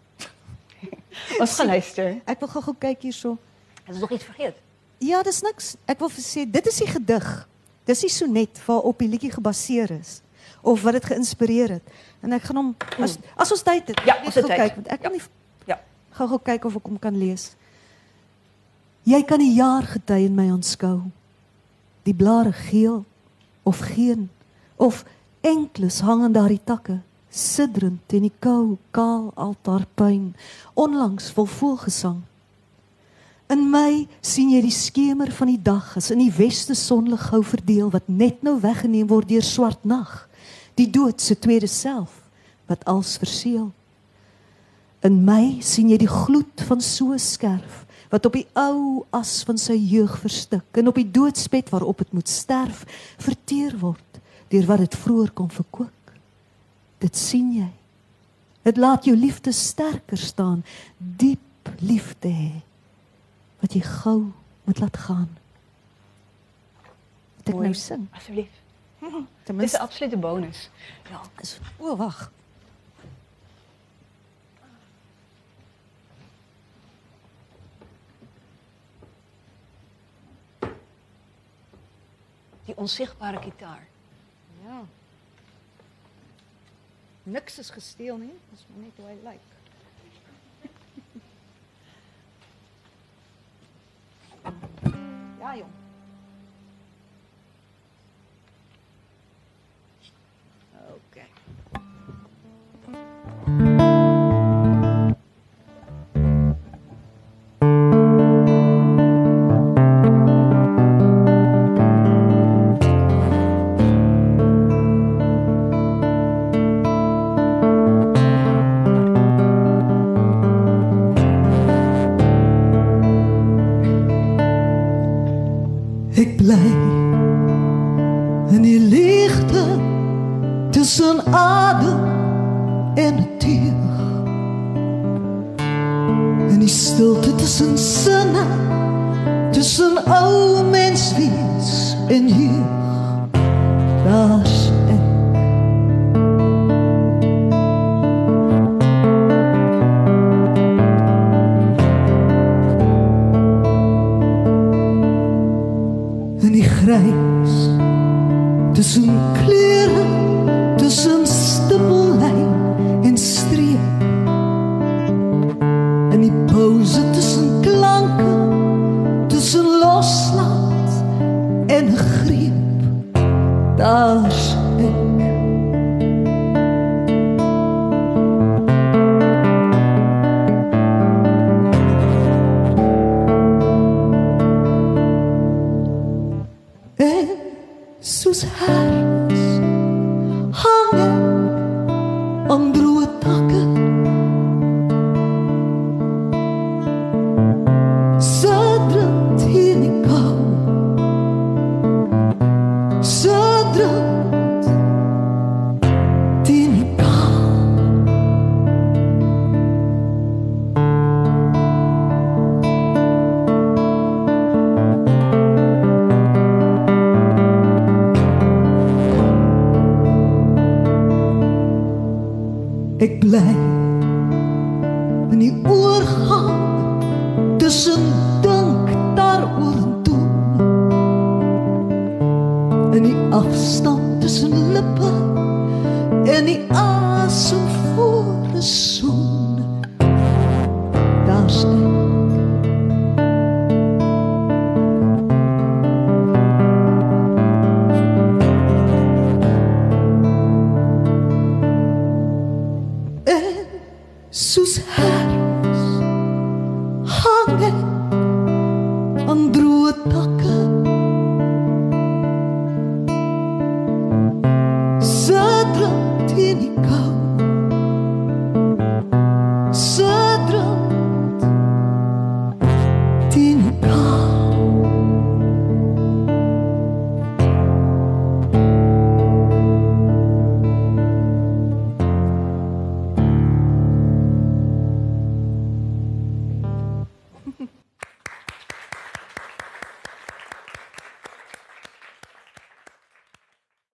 Wat gaan luisteren? Ek wil gou-gou kyk hierso. Dat is nog iets vergeten. Ja, dis niks. Ek wil sê dit is die gedig. Dis die sonnet waarop die liedjie gebaseer is of wat dit geïnspireer het. En ek gaan hom as as ons tyd het, Ja, ons het kyk want ek kan nie Ja. gou-gou kyk of ek hom kan lees. Jy kan die jaar gety in my aanskou. Die blare geel of geen of enkles hang aan daardie takke sidderend in die kou kaal altaarpuin onlangs vol voelgesang In my sien jy die skemer van die dag as in die weste sonlig gou verdeel wat net nou weggeneem word deur swart nag. Die dood se tweede self wat als verseël. In my sien jy die gloed van so 'n skerf wat op die ou as van sy jeug verstik en op die doodsbed waarop dit moet sterf verteer word deur wat dit vroeër kon verkoop. Dit sien jy. Dit laat jou liefde sterker staan, diep liefde hê wat jy gou moet laat gaan. Moet ek Mooi. nou sing? Asseblief. Ten Dis 'n absolute bonus. Ja, is o wag. Die onsigbare gitaar. Ja. Niks is gesteel nie, dis maar net hoe hy lyk. Ja, jong.